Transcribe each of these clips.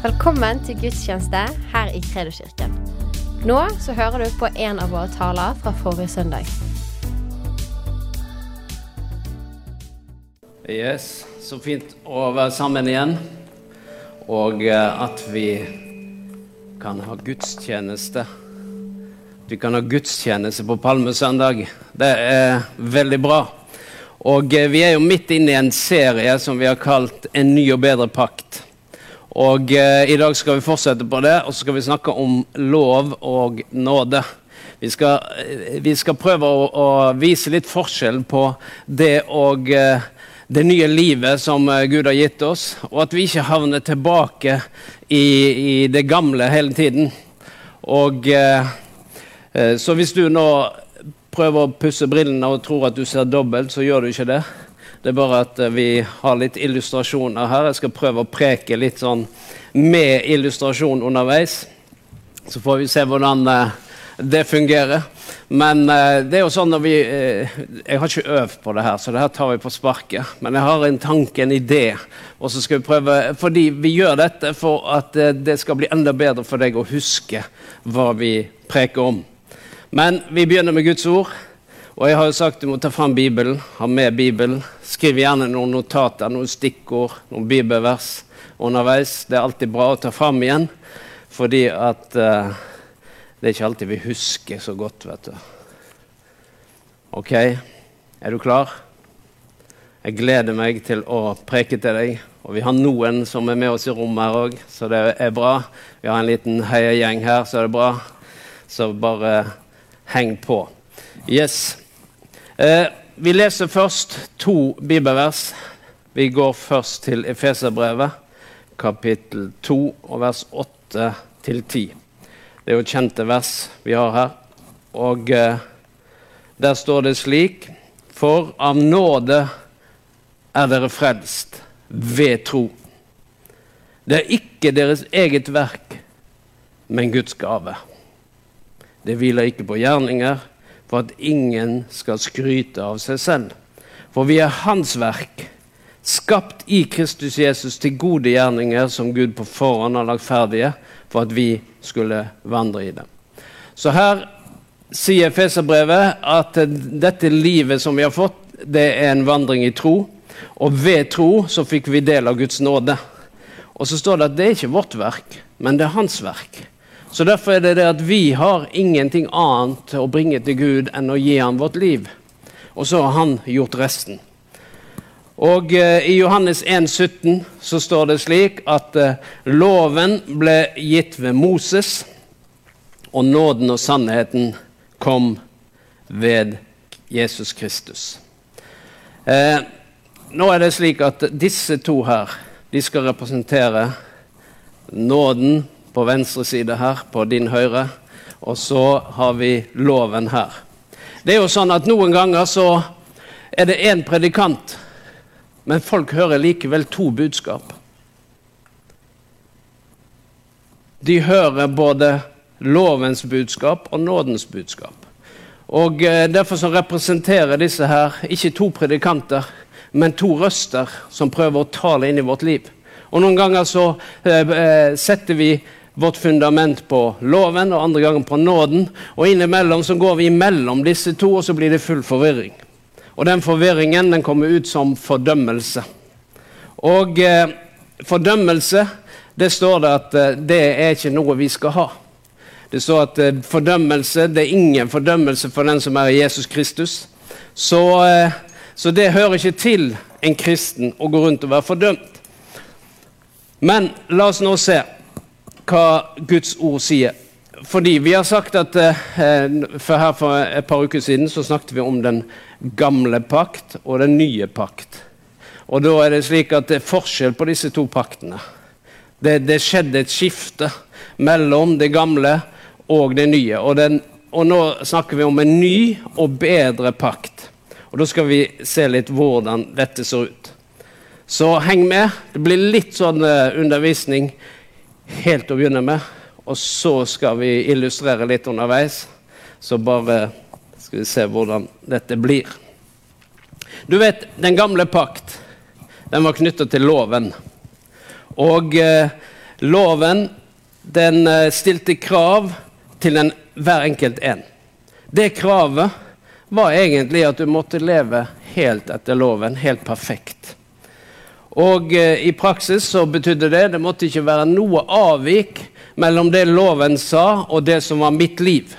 Velkommen til gudstjeneste her i Kredoskirken. Nå så hører du på en av våre taler fra forrige søndag. Yes, Så fint å være sammen igjen. Og eh, at vi kan ha gudstjeneste. Vi kan ha gudstjeneste på Palmesøndag. Det er veldig bra. Og eh, vi er jo midt inne i en serie som vi har kalt En ny og bedre pakt. Og eh, I dag skal vi fortsette på det, og så skal vi snakke om lov og nåde. Vi skal, eh, vi skal prøve å, å, vise litt forskjell på det og eh, det nye livet som eh, Gud har gitt oss, og at vi ikke havner tilbake i, i det gamle hele tiden. Og eh, eh, Så hvis du nå prøver å pusse brillene og tror at du ser dobbelt, så gjør du ikke det. Det er bare at eh, vi har litt illustrasjoner her. Jeg skal prøve å preke litt sånn med illustrasjon underveis. Så får vi se hvordan eh, det fungerer. Men eh, det er jo sånn når vi Jeg har ikke øvd på det her, så det her tar vi på sparket. Men jeg har en tanke, en idé. Og så skal vi prøve Fordi vi gjør dette for at det skal bli enda bedre for deg å huske hva vi preker om. Men vi begynner med Guds ord. Og jeg har jo sagt du må ta fram Bibelen, ha med Bibelen. Skriv gjerne noen notater, noen stikkord, noen bibelvers underveis. Det er alltid bra å ta fram igjen, fordi at uh, det er ikke alltid vi husker så godt, vet du. Ok, er du klar? Jeg gleder meg til å preke til deg. Og vi har noen som er med oss i rommet her òg, så det er bra. Vi har en liten heiagjeng her, så er det bra. Så bare heng på. Yes. Eh, vi leser først to bibelvers. Vi går først til Efeserbrevet, kapittel 2, og vers 8 til 10. Det er jo kjente vers vi har her. Og eh, der står det slik For av nåde er dere frelst ved tro. Det er ikke deres eget verk, men Guds gave. Det hviler ikke på gjerninger, for at ingen skal skryte av seg selv. For vi er Hans verk, skapt i Kristus Jesus til gode gjerninger som Gud på forhånd har lagt ferdige for at vi skulle vandre i dem. Så her sier Feserbrevet at dette livet som vi har fått, det er en vandring i tro. Og ved tro så fikk vi del av Guds nåde. Og så står det at det er ikke vårt verk, men det er hans verk. Så derfor er det det at vi har ingenting annet å bringe til Gud enn å gi ham vårt liv. Og så har han gjort resten. Og eh, I Johannes 1, 17 så står det slik at eh, loven ble gitt ved Moses, og nåden og sannheten kom ved Jesus Kristus. Eh, nå er det slik at disse to her de skal representere nåden på venstre side her, på din høyre, og så har vi loven her. Det er jo sånn at Noen ganger så er det én predikant men folk hører likevel to budskap. De hører både lovens budskap og nådens budskap. Og eh, Derfor så representerer disse her ikke to predikanter, men to røster som prøver å tale inn i vårt liv. Og Noen ganger så eh, eh setter vi vårt fundament på loven, og andre ganger på nåden. Og innimellom så går vi imellom disse to, og så blir det full forvirring. Og den forvirringen den kommer ut som fordømmelse. Og eh, fordømmelse, det står det at eh, det er ikke noe vi skal ha. Det står at eh, fordømmelse det er ingen fordømmelse for den som er i Jesus Kristus. Så, eh, så det hører ikke til en kristen å gå rundt og være fordømt. Men la oss nå se hva Guds ord sier. Fordi vi har sagt at eh, for Her for et par uker siden så snakket vi om den gamle pakt og den nye pakt. Og da er det slik at det er forskjell på disse to paktene. Det, det skjedde et skifte mellom det gamle og det nye. Og, den, og, nå snakker vi om en ny og bedre pakt. Og Da skal vi se litt hvordan dette ser ut. Så heng med. Det blir litt sånn uh, undervisning helt å begynne med. Og så skal vi illustrere litt underveis. Så bare skal vi se hvordan dette blir. Du vet, den gamle pakt den var knytta til loven. Og eh, Loven den eh, stilte krav til en, hver enkelt en. Det kravet var egentlig at du måtte leve helt etter loven, helt perfekt. Og eh, i praksis så betydde det det måtte ikke være noe avvik mellom det loven sa, og det som var mitt liv.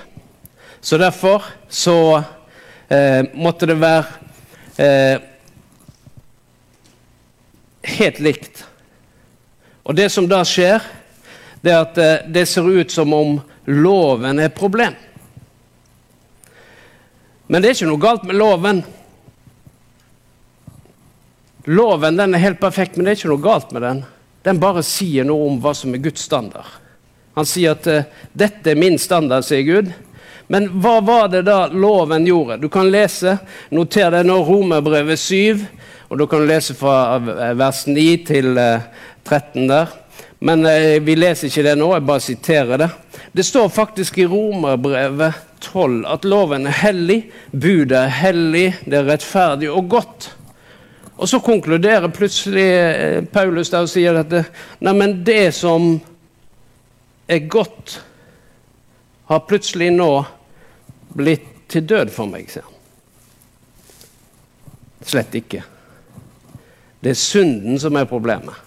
Så derfor så eh, måtte det være eh, helt likt. Og det som da skjer, det er at eh, det ser ut som om loven er et problem. Men det er ikke noe galt med loven. Loven den er helt perfekt, men det er ikke noe galt med den. Den bare sier noe om hva som er Guds standard. Han sier at uh, 'dette er min standard', sier Gud. Men hva var det da loven gjorde? Du kan lese, noter det nå, Romerbrevet 7, og du kan lese fra eh, vers 9 til uh, 13 der. Men vi leser ikke det nå, jeg bare siterer det. Det står faktisk i Romerbrevet 12 at loven er hellig, budet er hellig, det er rettferdig og godt. Og så konkluderer plutselig Paulus der og sier at Neimen, det som er godt, har plutselig nå blitt til død for meg, sier han. Slett ikke. Det er synden som er problemet.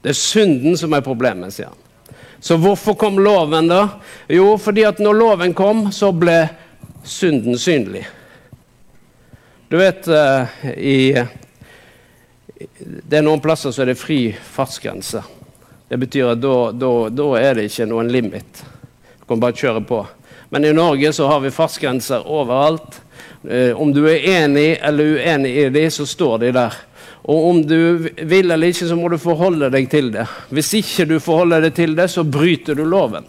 Det er synden som er problemet, sier han. Så hvorfor kom loven, da? Jo, fordi at når loven kom, så ble synden synlig. Du vet uh, i Det er noen plasser så er det fri fartsgrense. Det betyr at da, er det ikke noen limit. Du kan bare kjøre på. Men i Norge så har vi fartsgrenser overalt. Eh, om du er enig eller uenig i de, så står de der. Og om du vil eller ikke, så må du forholde deg til det. Hvis ikke du forholder deg til det, så bryter du loven.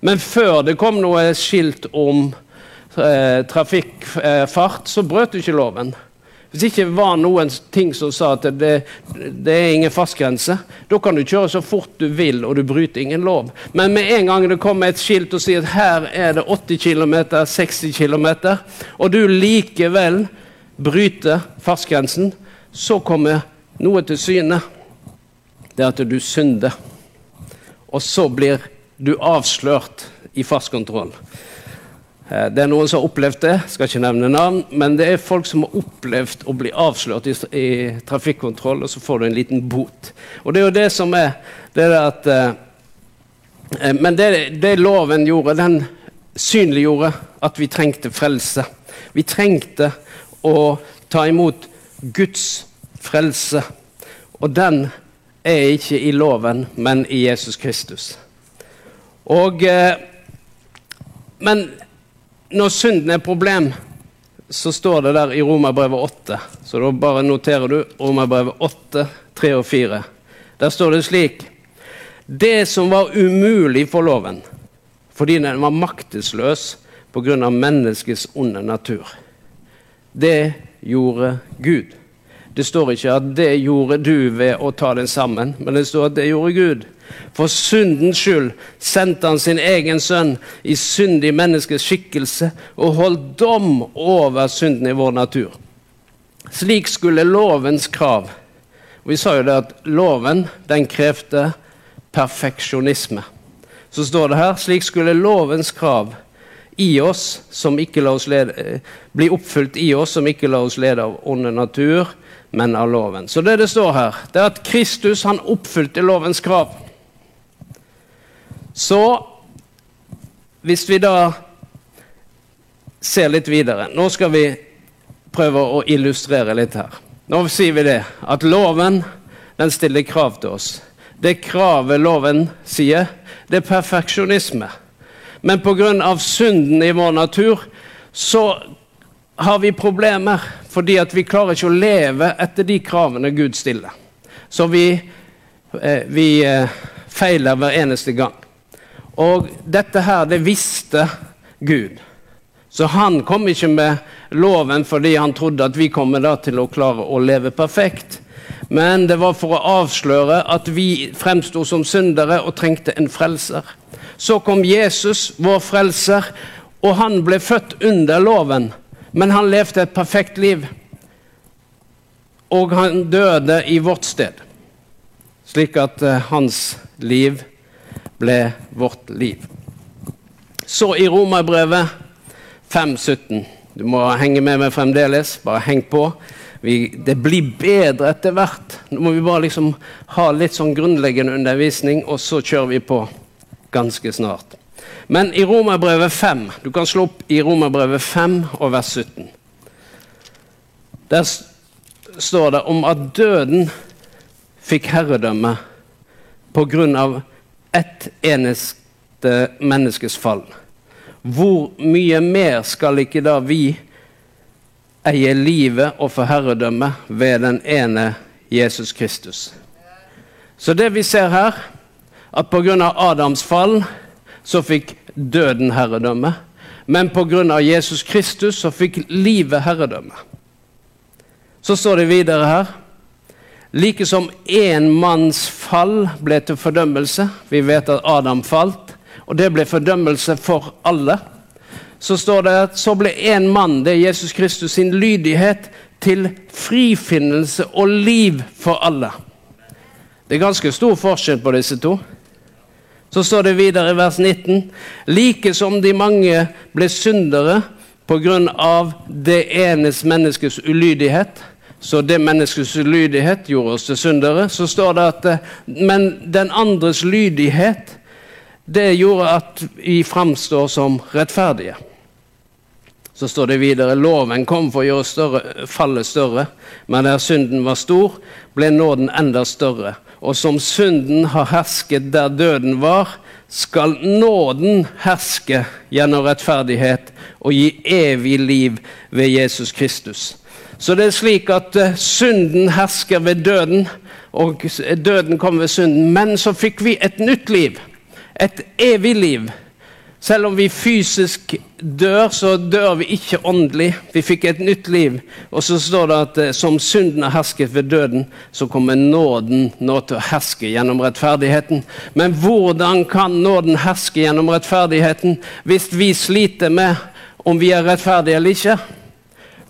Men før det kom noe skilt om eh, trafikkfart, eh, så brøt du ikke loven. Hvis ikke var noen ting som sa at det, det er ingen fartsgrense, da kan du kjøre så fort du vil, og du bryter ingen lov. Men med en gang det kommer et skilt og sier at her er det 80 km, 60 km, og du likevel bryter fartsgrensen, så kommer noe til syne. Det er at du synder. Og så blir du avslørt i fartskontroll. Eh, det er noen som har opplevd det, skal ikke nevne navn, men det er folk som har opplevd å bli avslørt i, i trafikkontroll, og så får du en liten bot. Og det er jo det som er det er at eh, eh, Men det, det loven gjorde, den synliggjorde at vi trengte frelse. Vi trengte å ta imot Guds frelse. Og den er ikke i loven, men i Jesus Kristus. Og, eh, men når synden er problem, så står det der i Romerbrevet 8. Så da bare noterer du Romerbrevet 8, 3 og 4. Der står det slik Det som var umulig for loven, fordi den var maktesløs pga. menneskets onde natur, det gjorde Gud. Det står ikke at 'det gjorde du ved å ta den sammen', men det står at 'det gjorde Gud'. For syndens skyld sendte han sin egen sønn i syndig menneskes skikkelse og holdt dom over synden i vår natur. Slik skulle lovens krav Vi sa jo det at loven den krevde perfeksjonisme. Så står det her slik skulle lovens krav i oss som ikke la oss lede, eh, bli oppfylt i oss som ikke la oss lede av onde natur, men av loven. Så det det står her, det er at Kristus han oppfylte lovens krav. Så hvis vi da ser litt videre Nå skal vi prøve å illustrere litt her. Nå sier vi det, at loven den stiller krav til oss. Det kravet loven sier, det er perfeksjonisme. Men pga. synden i vår natur så har vi problemer fordi at vi klarer ikke å leve etter de kravene Gud stiller. Så vi, eh, vi eh, feiler hver eneste gang. Og dette her, det visste Gud. Så han kom ikke med loven fordi han trodde at vi kommer da til å klare å leve perfekt. Men det var for å avsløre at vi fremsto som syndere og trengte en frelser. Så kom Jesus, vår frelser, og han ble født under loven, men han levde et perfekt liv. Og han døde i vårt sted. slik at eh, hans liv ble vårt liv. Så i Romerbrevet 5.17 Du må henge med meg fremdeles. Bare heng på. Vi, det blir bedre etter hvert. Nå må vi bare liksom ha litt sånn grunnleggende undervisning, og så kjører vi på ganske snart. Men i Romerbrevet 5 Du kan slå opp i Romerbrevet 5 og vers 17. Der står det om at døden fikk herredømme på grunn av ett eneste menneskes fall. Hvor mye mer skal ikke da vi eie livet og få herredømme ved den ene Jesus Kristus? Så det vi ser her, at pga. Adams fall så fikk døden herredømme. Men pga. Jesus Kristus så fikk livet herredømme. Så står det videre her Like som én manns fall ble til fordømmelse Vi vet at Adam falt, og det ble fordømmelse for alle. Så står det at så ble én mann, det er Jesus Kristus, sin lydighet til frifinnelse og liv for alle. Det er ganske stor forskjell på disse to. Så står det videre i vers 19.: Like som de mange ble syndere pga. det enes menneskes ulydighet, så det menneskets lydighet gjorde oss til syndere. Så står det at eh, Men den andres lydighet, det gjorde at vi framstår som rettferdige. Så står det videre loven kom for å gjøre større, fallet større, men der synden var stor, ble nåden enda større. Og som synden har hersket der døden var, skal nåden herske gjennom rettferdighet og gi evig liv ved Jesus Kristus. Så det er slik at uh, synden hersker ved døden, og døden kom ved synden. Men så fikk vi et nytt liv. Et evig liv. Selv om vi fysisk dør, så dør vi ikke åndelig. Vi fikk et nytt liv. Og så står det at uh, som synden har hersket ved døden, så kommer nåden nå til å herske gjennom rettferdigheten. Men hvordan kan nåden herske gjennom rettferdigheten hvis vi sliter med om vi er rettferdige eller ikke?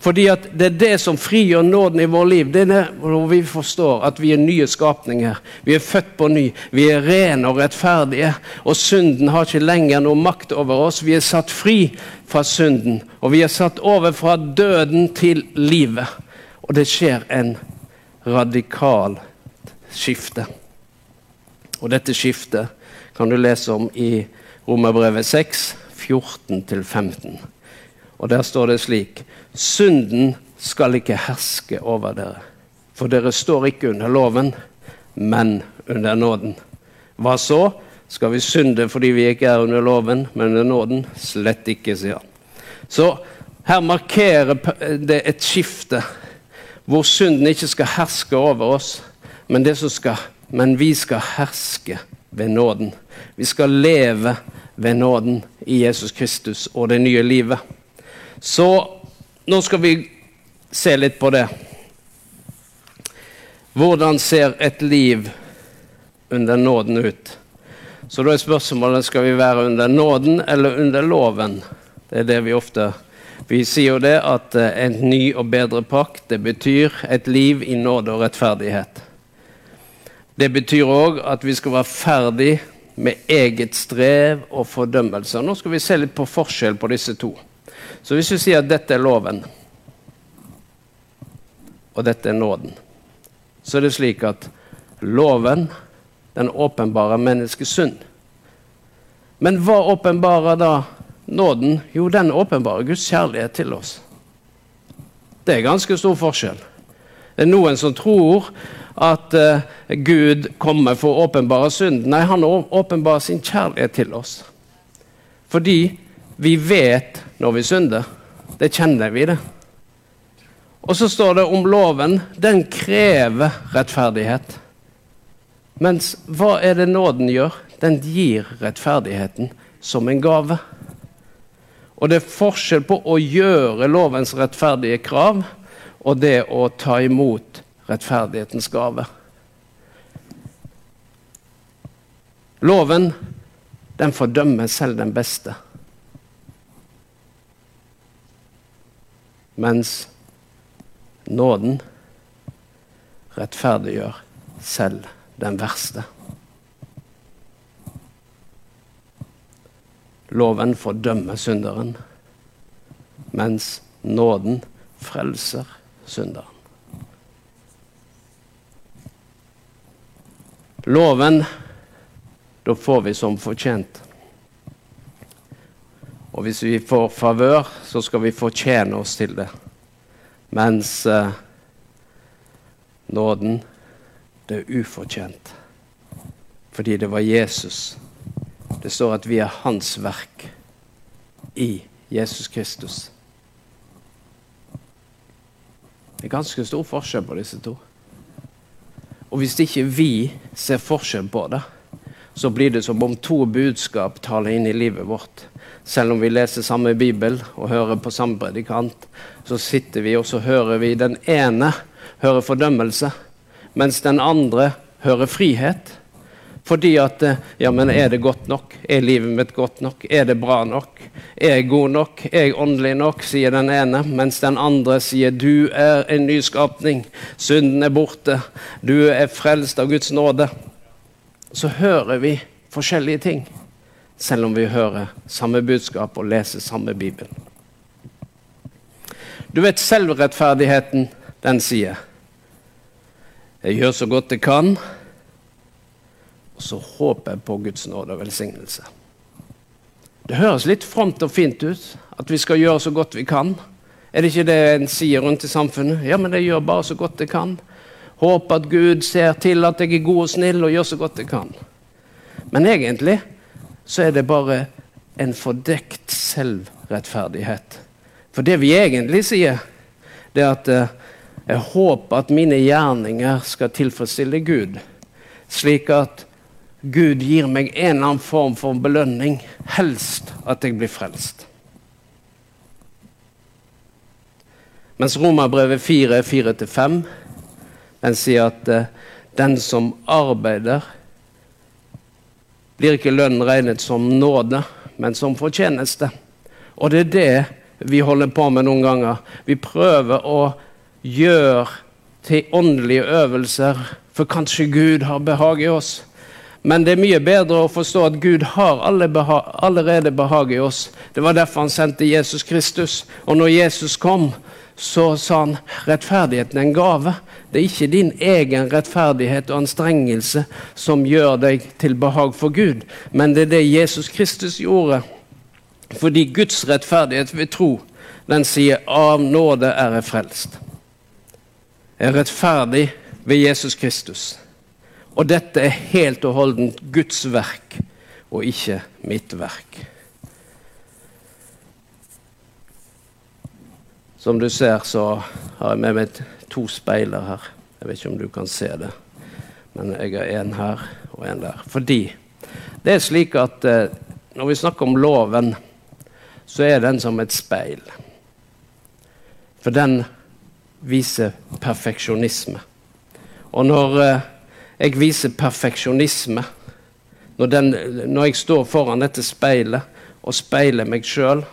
Fordi det er det som frigjør nåden i vår liv. Det er det hvor vi forstår at vi er nye skapninger. Vi er født på ny. Vi er rene og rettferdige. Og synden har ikke lenger noe makt over oss. Vi er satt fri fra synden. Og vi er satt over fra døden til livet. Og det skjer en radikal skifte. Og dette skiftet kan du lese om i Romerbrevet 6, 14-15. Og der står det slik Synden skal ikke herske over dere, for dere står ikke under loven, men under nåden. Hva så? Skal vi synde fordi vi ikke er under loven, men under nåden? Slett ikke, sier han. Så her markerer det et skifte, hvor synden ikke skal herske over oss, men, skal, men vi skal herske ved nåden. Vi skal leve ved nåden i Jesus Kristus og det nye livet. Så nå skal vi se litt på det. Hvordan ser et liv under nåden ut? Så da er spørsmålet skal vi være under nåden eller under loven. Det er det vi ofte Vi sier jo det at eh, en ny og bedre pakt det betyr et liv i nåde og rettferdighet. Det betyr òg at vi skal være ferdig med eget strev og fordømmelse. Nå skal vi se litt på forskjell på disse to. Så hvis vi sier at dette er loven, og dette er nåden, så er det slik at loven den åpenbarer menneskets synd. Men hva åpenbarer da nåden? Jo, den åpenbarer Guds kjærlighet til oss. Det er ganske stor forskjell. Det er noen som tror at uh, Gud kommer for å åpenbare synd. Nei, han åpenbarer sin kjærlighet til oss. Fordi vi vet når vi synder. Det kjenner vi, det. Og så står det om loven. Den krever rettferdighet. Mens hva er det nåden gjør? Den gir rettferdigheten som en gave. Og det er forskjell på å gjøre lovens rettferdige krav og det å ta imot rettferdighetens gave. Loven den fordømmer selv den beste. Mens nåden rettferdiggjør selv den verste. Loven fordømmer synderen, mens nåden frelser synderen. Loven, da får vi som fortjent. Og hvis vi får favør, så skal vi fortjene oss til det. Mens eh, nåden, det er ufortjent. Fordi det var Jesus. Det står at vi er hans verk i Jesus Kristus. Det er ganske stor forskjell på disse to. Og hvis ikke vi ser forskjell på det, så blir det som om to budskap taler inn i livet vårt. Selv om vi leser samme bibel og hører på samme predikant, så sitter vi og så hører vi den ene hører fordømmelse, mens den andre hører frihet. Fordi at Ja, men er det godt nok? Er livet mitt godt nok? Er det bra nok? Er jeg god nok? Er jeg åndelig nok? sier den ene. Mens den andre sier du er en nyskapning. Synden er borte. Du er frelst av Guds nåde. Så hører vi forskjellige ting. Selv om vi hører samme budskap og leser samme bibel. Du vet selvrettferdigheten, den sier Jeg gjør så godt jeg kan og så håper jeg på Guds nåde og velsignelse. Det høres litt fromt og fint ut at vi skal gjøre så godt vi kan. Er det ikke det en sier rundt i samfunnet? Ja, men jeg gjør bare så godt jeg kan. Håper at Gud ser til at jeg er god og snill og gjør så godt jeg kan. Men egentlig så er det bare en fordekt selvrettferdighet. For det vi egentlig sier, det er at eh, jeg håper at mine gjerninger skal tilfredsstille Gud, slik at Gud gir meg en eller annen form for belønning, helst at jeg blir frelst. Mens Romerbrevet 4, 4-5 den sier at uh, den som arbeider, blir ikke lønn regnet som nåde, men som fortjeneste. Og det er det vi holder på med noen ganger. Vi prøver å gjøre til åndelige øvelser, for kanskje Gud har behag i oss. Men det er mye bedre å forstå at Gud har allerede behag i oss. Det var derfor han sendte Jesus Kristus. Og når Jesus kom, så sa han rettferdigheten er en gave. Det er ikke din egen rettferdighet og anstrengelse som gjør deg til behag for Gud, men det er det Jesus Kristus gjorde. Fordi Guds rettferdighet ved tro, den sier 'av nåde er jeg frelst'. Jeg er rettferdig ved Jesus Kristus. Og dette er helt og holdent Guds verk, og ikke mitt verk. Som du ser, så har jeg med meg to speiler her. Jeg vet ikke om du kan se det, men jeg har en her og en der. Fordi det er slik at eh, når vi snakker om loven, så er den som et speil. For den viser perfeksjonisme. Og når eh, jeg viser perfeksjonisme. Når, når, jeg står foran dette speilet og speiler meg sjøl,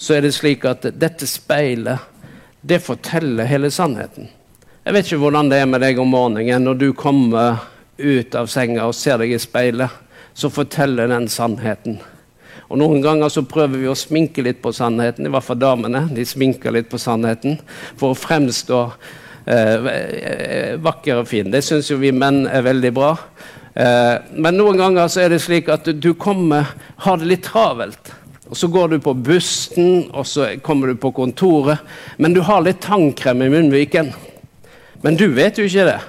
så er det slik at dette speilet det forteller hele sannheten. Jeg vet ikke hvordan det er med deg om morgenen når du kommer ut av senga og ser deg i speilet. Så forteller den sannheten. Og Noen ganger så prøver vi å sminke litt på sannheten, i hvert fall damene. De sminker litt på sannheten for å fremstå eh, vakker og fin. Det syns jo vi menn er veldig bra. Eh, men noen ganger så er det slik at du kommer, har det litt travelt. Og Så går du på bussen, og så kommer du på kontoret. Men du har litt tannkrem i munnviken. Men du vet jo ikke det.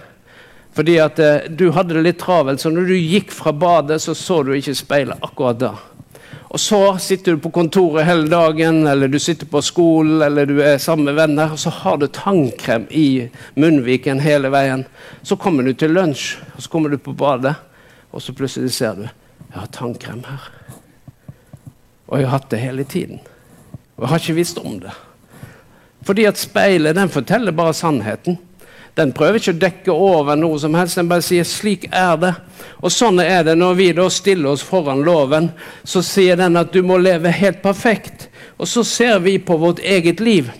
Fordi at eh, du hadde det litt travelt, så når du gikk fra badet, så så du ikke speilet akkurat da. Og så sitter du på kontoret hele dagen, eller du sitter på skolen, eller du er sammen med venner, og så har du tannkrem i munnviken hele veien. Så kommer du til lunsj, og så kommer du på badet, og så plutselig ser du jeg har tannkrem her. Og jeg har hatt det hele tiden. Og jeg har ikke visst om det. Fordi at speilet den forteller bare sannheten. Den prøver ikke å dekke over noe som helst. Den bare sier 'slik er det'. Og sånn er det når vi da stiller oss foran loven. Så sier den at du må leve helt perfekt. Og så ser vi på vårt eget liv.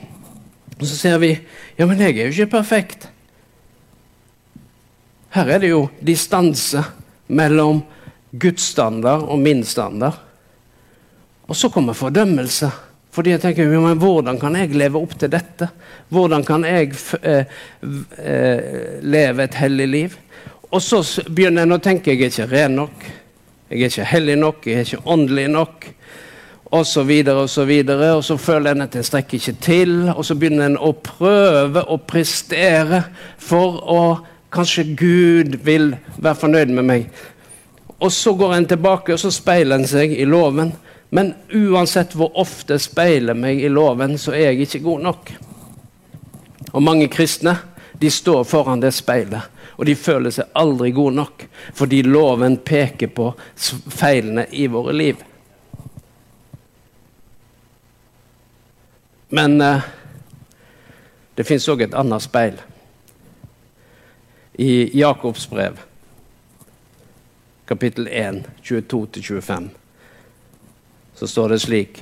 Og så ser vi ja, men jeg er jo ikke perfekt. Her er det jo distanse mellom Guds standard og min standard. Og så kommer fordømmelse. Fordi jeg tenker, men Hvordan kan jeg leve opp til dette? Hvordan kan jeg eh, eh, leve et hellig liv? Og så begynner en å tenke jeg er ikke ren nok. Jeg er ikke hellig nok, jeg er ikke åndelig nok. Og så videre og så videre. Og så føler en at en strekker ikke til. Og så begynner en å prøve å prestere for å Kanskje Gud vil være fornøyd med meg. Og så går en tilbake og så speiler en seg i loven. Men uansett hvor ofte jeg speiler meg i loven, så er jeg ikke god nok. Og mange kristne de står foran det speilet, og de føler seg aldri gode nok fordi loven peker på feilene i våre liv. Men eh, det fins òg et annet speil i Jakobs brev, kapittel 1, 22-25, så står det slik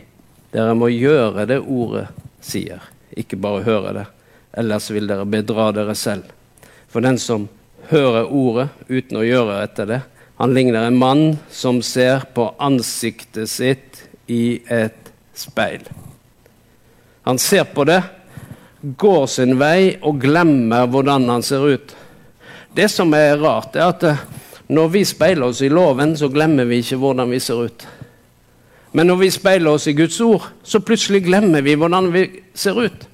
Dere må gjøre det ordet sier, ikke bare høre det. Ellers vil dere bedra dere selv. For den som hører ordet uten å gjøre etter det, han ligner en mann som ser på ansiktet sitt i et speil. Han ser på det, går sin vei og glemmer hvordan han ser ut. Det som er rart, er at eh, når vi speiler oss i loven, så glemmer vi ikke hvordan vi ser ut. Men når vi speiler oss i Guds ord, så plutselig glemmer vi hvordan vi ser ut.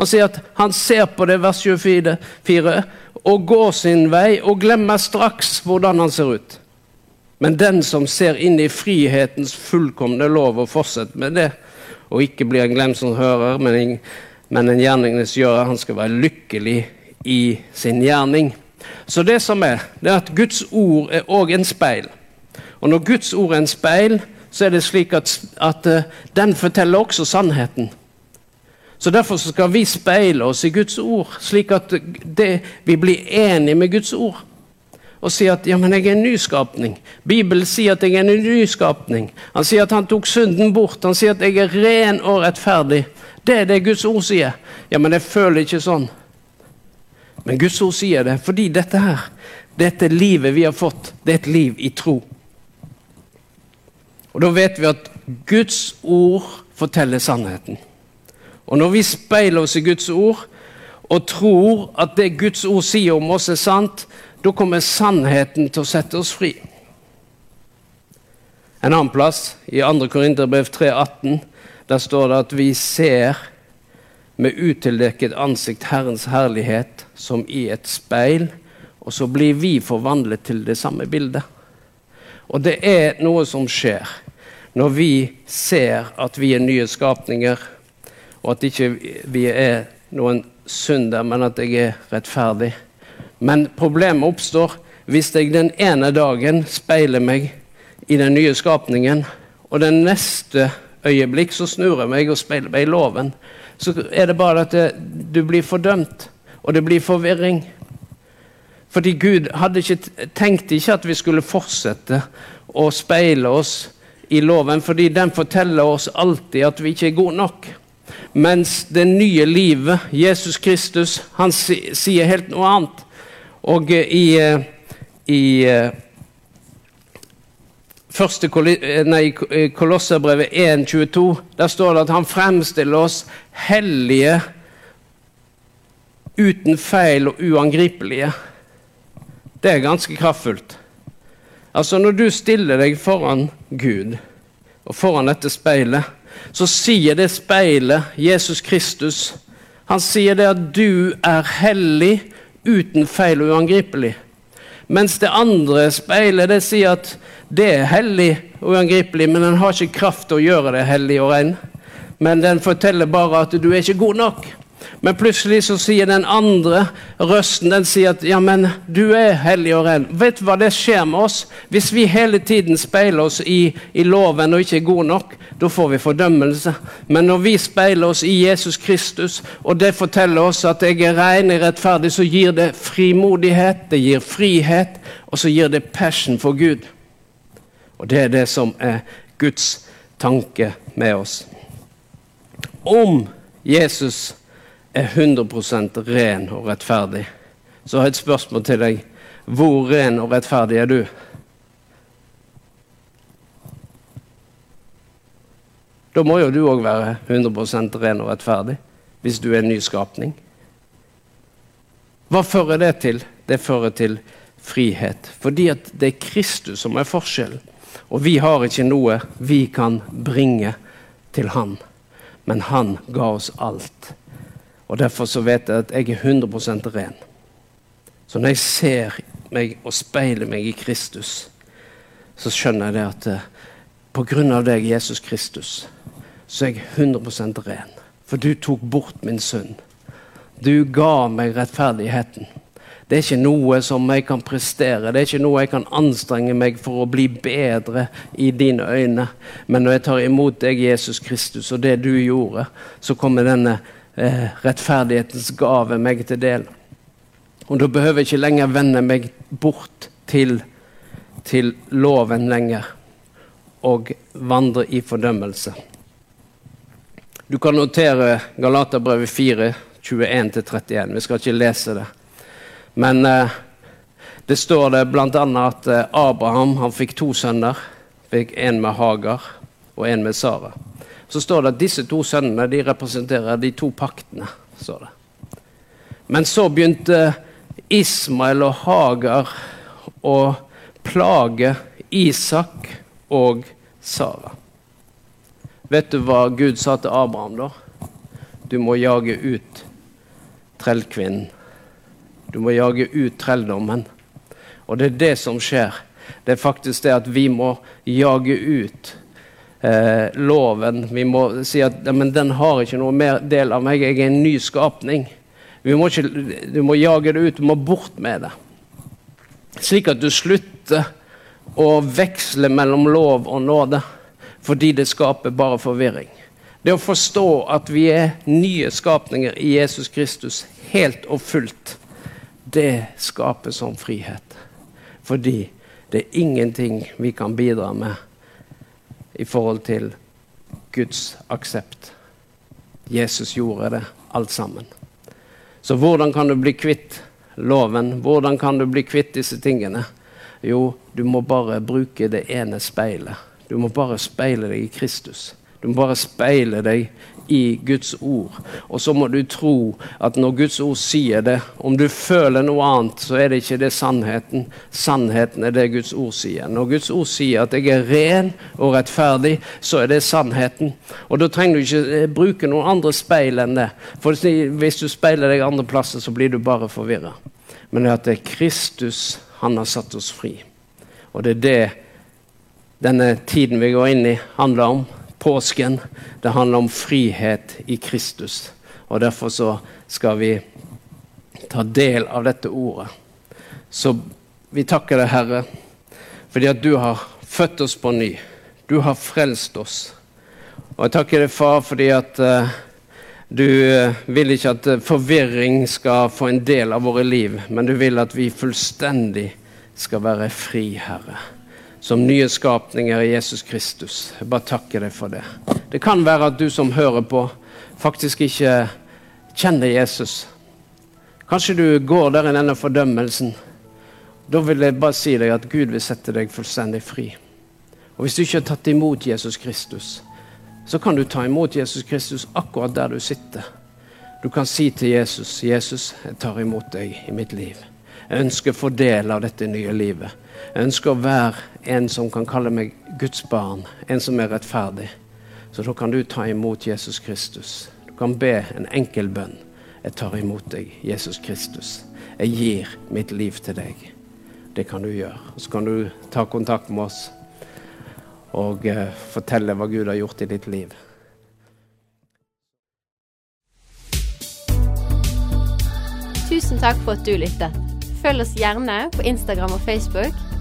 Han sier at han ser på det, vers 24, og går sin vei og glemmer straks hvordan han ser ut. Men den som ser inn i frihetens fullkomne lov og fortsetter med det, og ikke blir en glemsom hører, men en, men en gjerningsgjører, han skal være lykkelig i sin gjerning. Så det som er, det er at Guds ord er òg en speil. Og når Guds ord er en speil, så er det slik at, at uh, den forteller også sannheten. Så Derfor skal vi speile oss i Guds ord, slik at det, vi blir enige med Guds ord. Og sier at ja, men jeg er en nyskapning. Bibelen sier at jeg er en nyskapning. Han sier at han tok synden bort. Han sier at jeg er ren og rettferdig. Det er det Guds ord sier. Ja, men jeg føler ikke sånn. Men Guds ord sier det fordi dette her, dette livet vi har fått, det er et liv i tro. Og Da vet vi at Guds ord forteller sannheten. Og når vi speiler oss i Guds ord og tror at det Guds ord sier om oss, er sant, da kommer sannheten til å sette oss fri. En annen plass, i 2. Korinterbrev 3,18, der står det at vi ser med utildekket ansikt Herrens herlighet som i et speil, og så blir vi forvandlet til det samme bildet. Og det er noe som skjer når vi ser at vi er nye skapninger, og at ikke vi er noen synder, men at jeg er rettferdig. Men problemet oppstår hvis jeg den ene dagen speiler meg i den nye skapningen, og den neste øyeblikk så snur jeg meg og speiler meg i loven så er det bare at det, du blir fordømt, og det blir forvirring. Fordi Gud ikke, tenkte ikke at vi skulle fortsette å speile oss i loven, fordi den forteller oss alltid at vi ikke er gode nok. Mens det nye livet, Jesus Kristus, han sier helt noe annet. Og i, eh, i eh, første eh, nei, Kolosserbrevet 1,22, der står det at han fremstiller oss hellige, uten feil og uangripelige. Det er ganske kraftfullt. Altså Når du stiller deg foran Gud og foran dette speilet, så sier det speilet, Jesus Kristus, han sier det at du er hellig, uten feil og uangripelig. Mens det andre speilet det sier at det er hellig og uangripelig, men den har ikke kraft til å gjøre det hellig og ren. Men den forteller bare at du er ikke god nok. Men plutselig så sier den andre røsten den sier at ja, men du er hellig og ren. Vet du hva det skjer med oss? Hvis vi hele tiden speiler oss i, i loven og ikke er gode nok, da får vi fordømmelse. Men når vi speiler oss i Jesus Kristus, og det forteller oss at jeg er ren og rettferdig, så gir det frimodighet, det gir frihet, og så gir det passion for Gud. Og det er det som er Guds tanke med oss. Om Jesus er 100% ren og rettferdig, så har jeg et spørsmål til deg. Hvor ren og rettferdig er du? Da må jo du òg være 100% ren og rettferdig, hvis du er en ny skapning. Hva fører det til? Det fører til frihet. Fordi at det er Kristus som er forskjellen. Og vi har ikke noe vi kan bringe til Han, men Han ga oss alt. Og Derfor så vet jeg at jeg er 100 ren. Så når jeg ser meg og speiler meg i Kristus, så skjønner jeg det at eh, på grunn av deg, Jesus Kristus, så er jeg 100 ren. For du tok bort min synd. Du ga meg rettferdigheten. Det er ikke noe som jeg kan prestere, det er ikke noe jeg kan anstrenge meg for å bli bedre i dine øyne. Men når jeg tar imot deg, Jesus Kristus, og det du gjorde, så kommer denne eh, rettferdighetens gave meg til del. Og da behøver jeg ikke lenger vende meg bort til, til loven lenger og vandre i fordømmelse. Du kan notere Galaterbrevet 4, 21-31. Vi skal ikke lese det. Men eh, det står det bl.a. at eh, Abraham han fikk to sønner. Fikk En med Hagar og en med Sara. Så står det at disse to sønnene de representerer de to paktene. står det. Men så begynte Ismael og Hagar å plage Isak og Sara. Vet du hva Gud sa til Abraham da? Du må jage ut trellkvinnen du må jage ut trelldommen. Og det er det som skjer. Det er faktisk det at vi må jage ut eh, loven. Vi må si at men den har ikke noe mer del av meg. Jeg er en ny skapning. Må ikke, du må jage det ut. Du må bort med det. Slik at du slutter å veksle mellom lov og nåde. Fordi det skaper bare forvirring. Det å forstå at vi er nye skapninger i Jesus Kristus helt og fullt det skaper sånn frihet. Fordi det er ingenting vi kan bidra med i forhold til Guds aksept. Jesus gjorde det alt sammen. Så hvordan kan du bli kvitt loven? Hvordan kan du bli kvitt disse tingene? Jo, du må bare bruke det ene speilet. Du må bare speile deg i Kristus. Du må bare speile deg i Guds ord. Og så må du tro at når Guds ord sier det, om du føler noe annet, så er det ikke det sannheten. Sannheten er det Guds ord sier. Når Guds ord sier at jeg er ren og rettferdig, så er det sannheten. Og da trenger du ikke eh, bruke noen andre speil enn det. For hvis du speiler deg andre plasser, så blir du bare forvirra. Men at det er Kristus han har satt oss fri. Og det er det denne tiden vi går inn i, handler om påsken. Det handler om frihet i Kristus. Og Derfor så skal vi ta del av dette ordet. Så vi takker deg, Herre, fordi at du har født oss på ny. Du har frelst oss. Og jeg takker deg, Far, fordi at uh, du uh, vil ikke at uh, forvirring skal få en del av våre liv, men du vil at vi fullstendig skal være fri, Herre som nye skapninger i Jesus Kristus. Jeg bare takker deg for det. Det kan være at du som hører på, faktisk ikke kjenner Jesus. Kanskje du går der i denne fordømmelsen. Da vil jeg bare si deg at Gud vil sette deg fullstendig fri. Og Hvis du ikke har tatt imot Jesus Kristus, så kan du ta imot Jesus Kristus akkurat der du sitter. Du kan si til Jesus, 'Jesus, jeg tar imot deg i mitt liv.' Jeg ønsker å få del av dette nye livet. Jeg ønsker å være en som kan kalle meg Guds barn, en som er rettferdig. Så da kan du ta imot Jesus Kristus. Du kan be en enkel bønn. Jeg tar imot deg, Jesus Kristus. Jeg gir mitt liv til deg. Det kan du gjøre. Så kan du ta kontakt med oss og uh, fortelle hva Gud har gjort i ditt liv. Tusen takk for at du lyttet. Følg oss gjerne på Instagram og Facebook,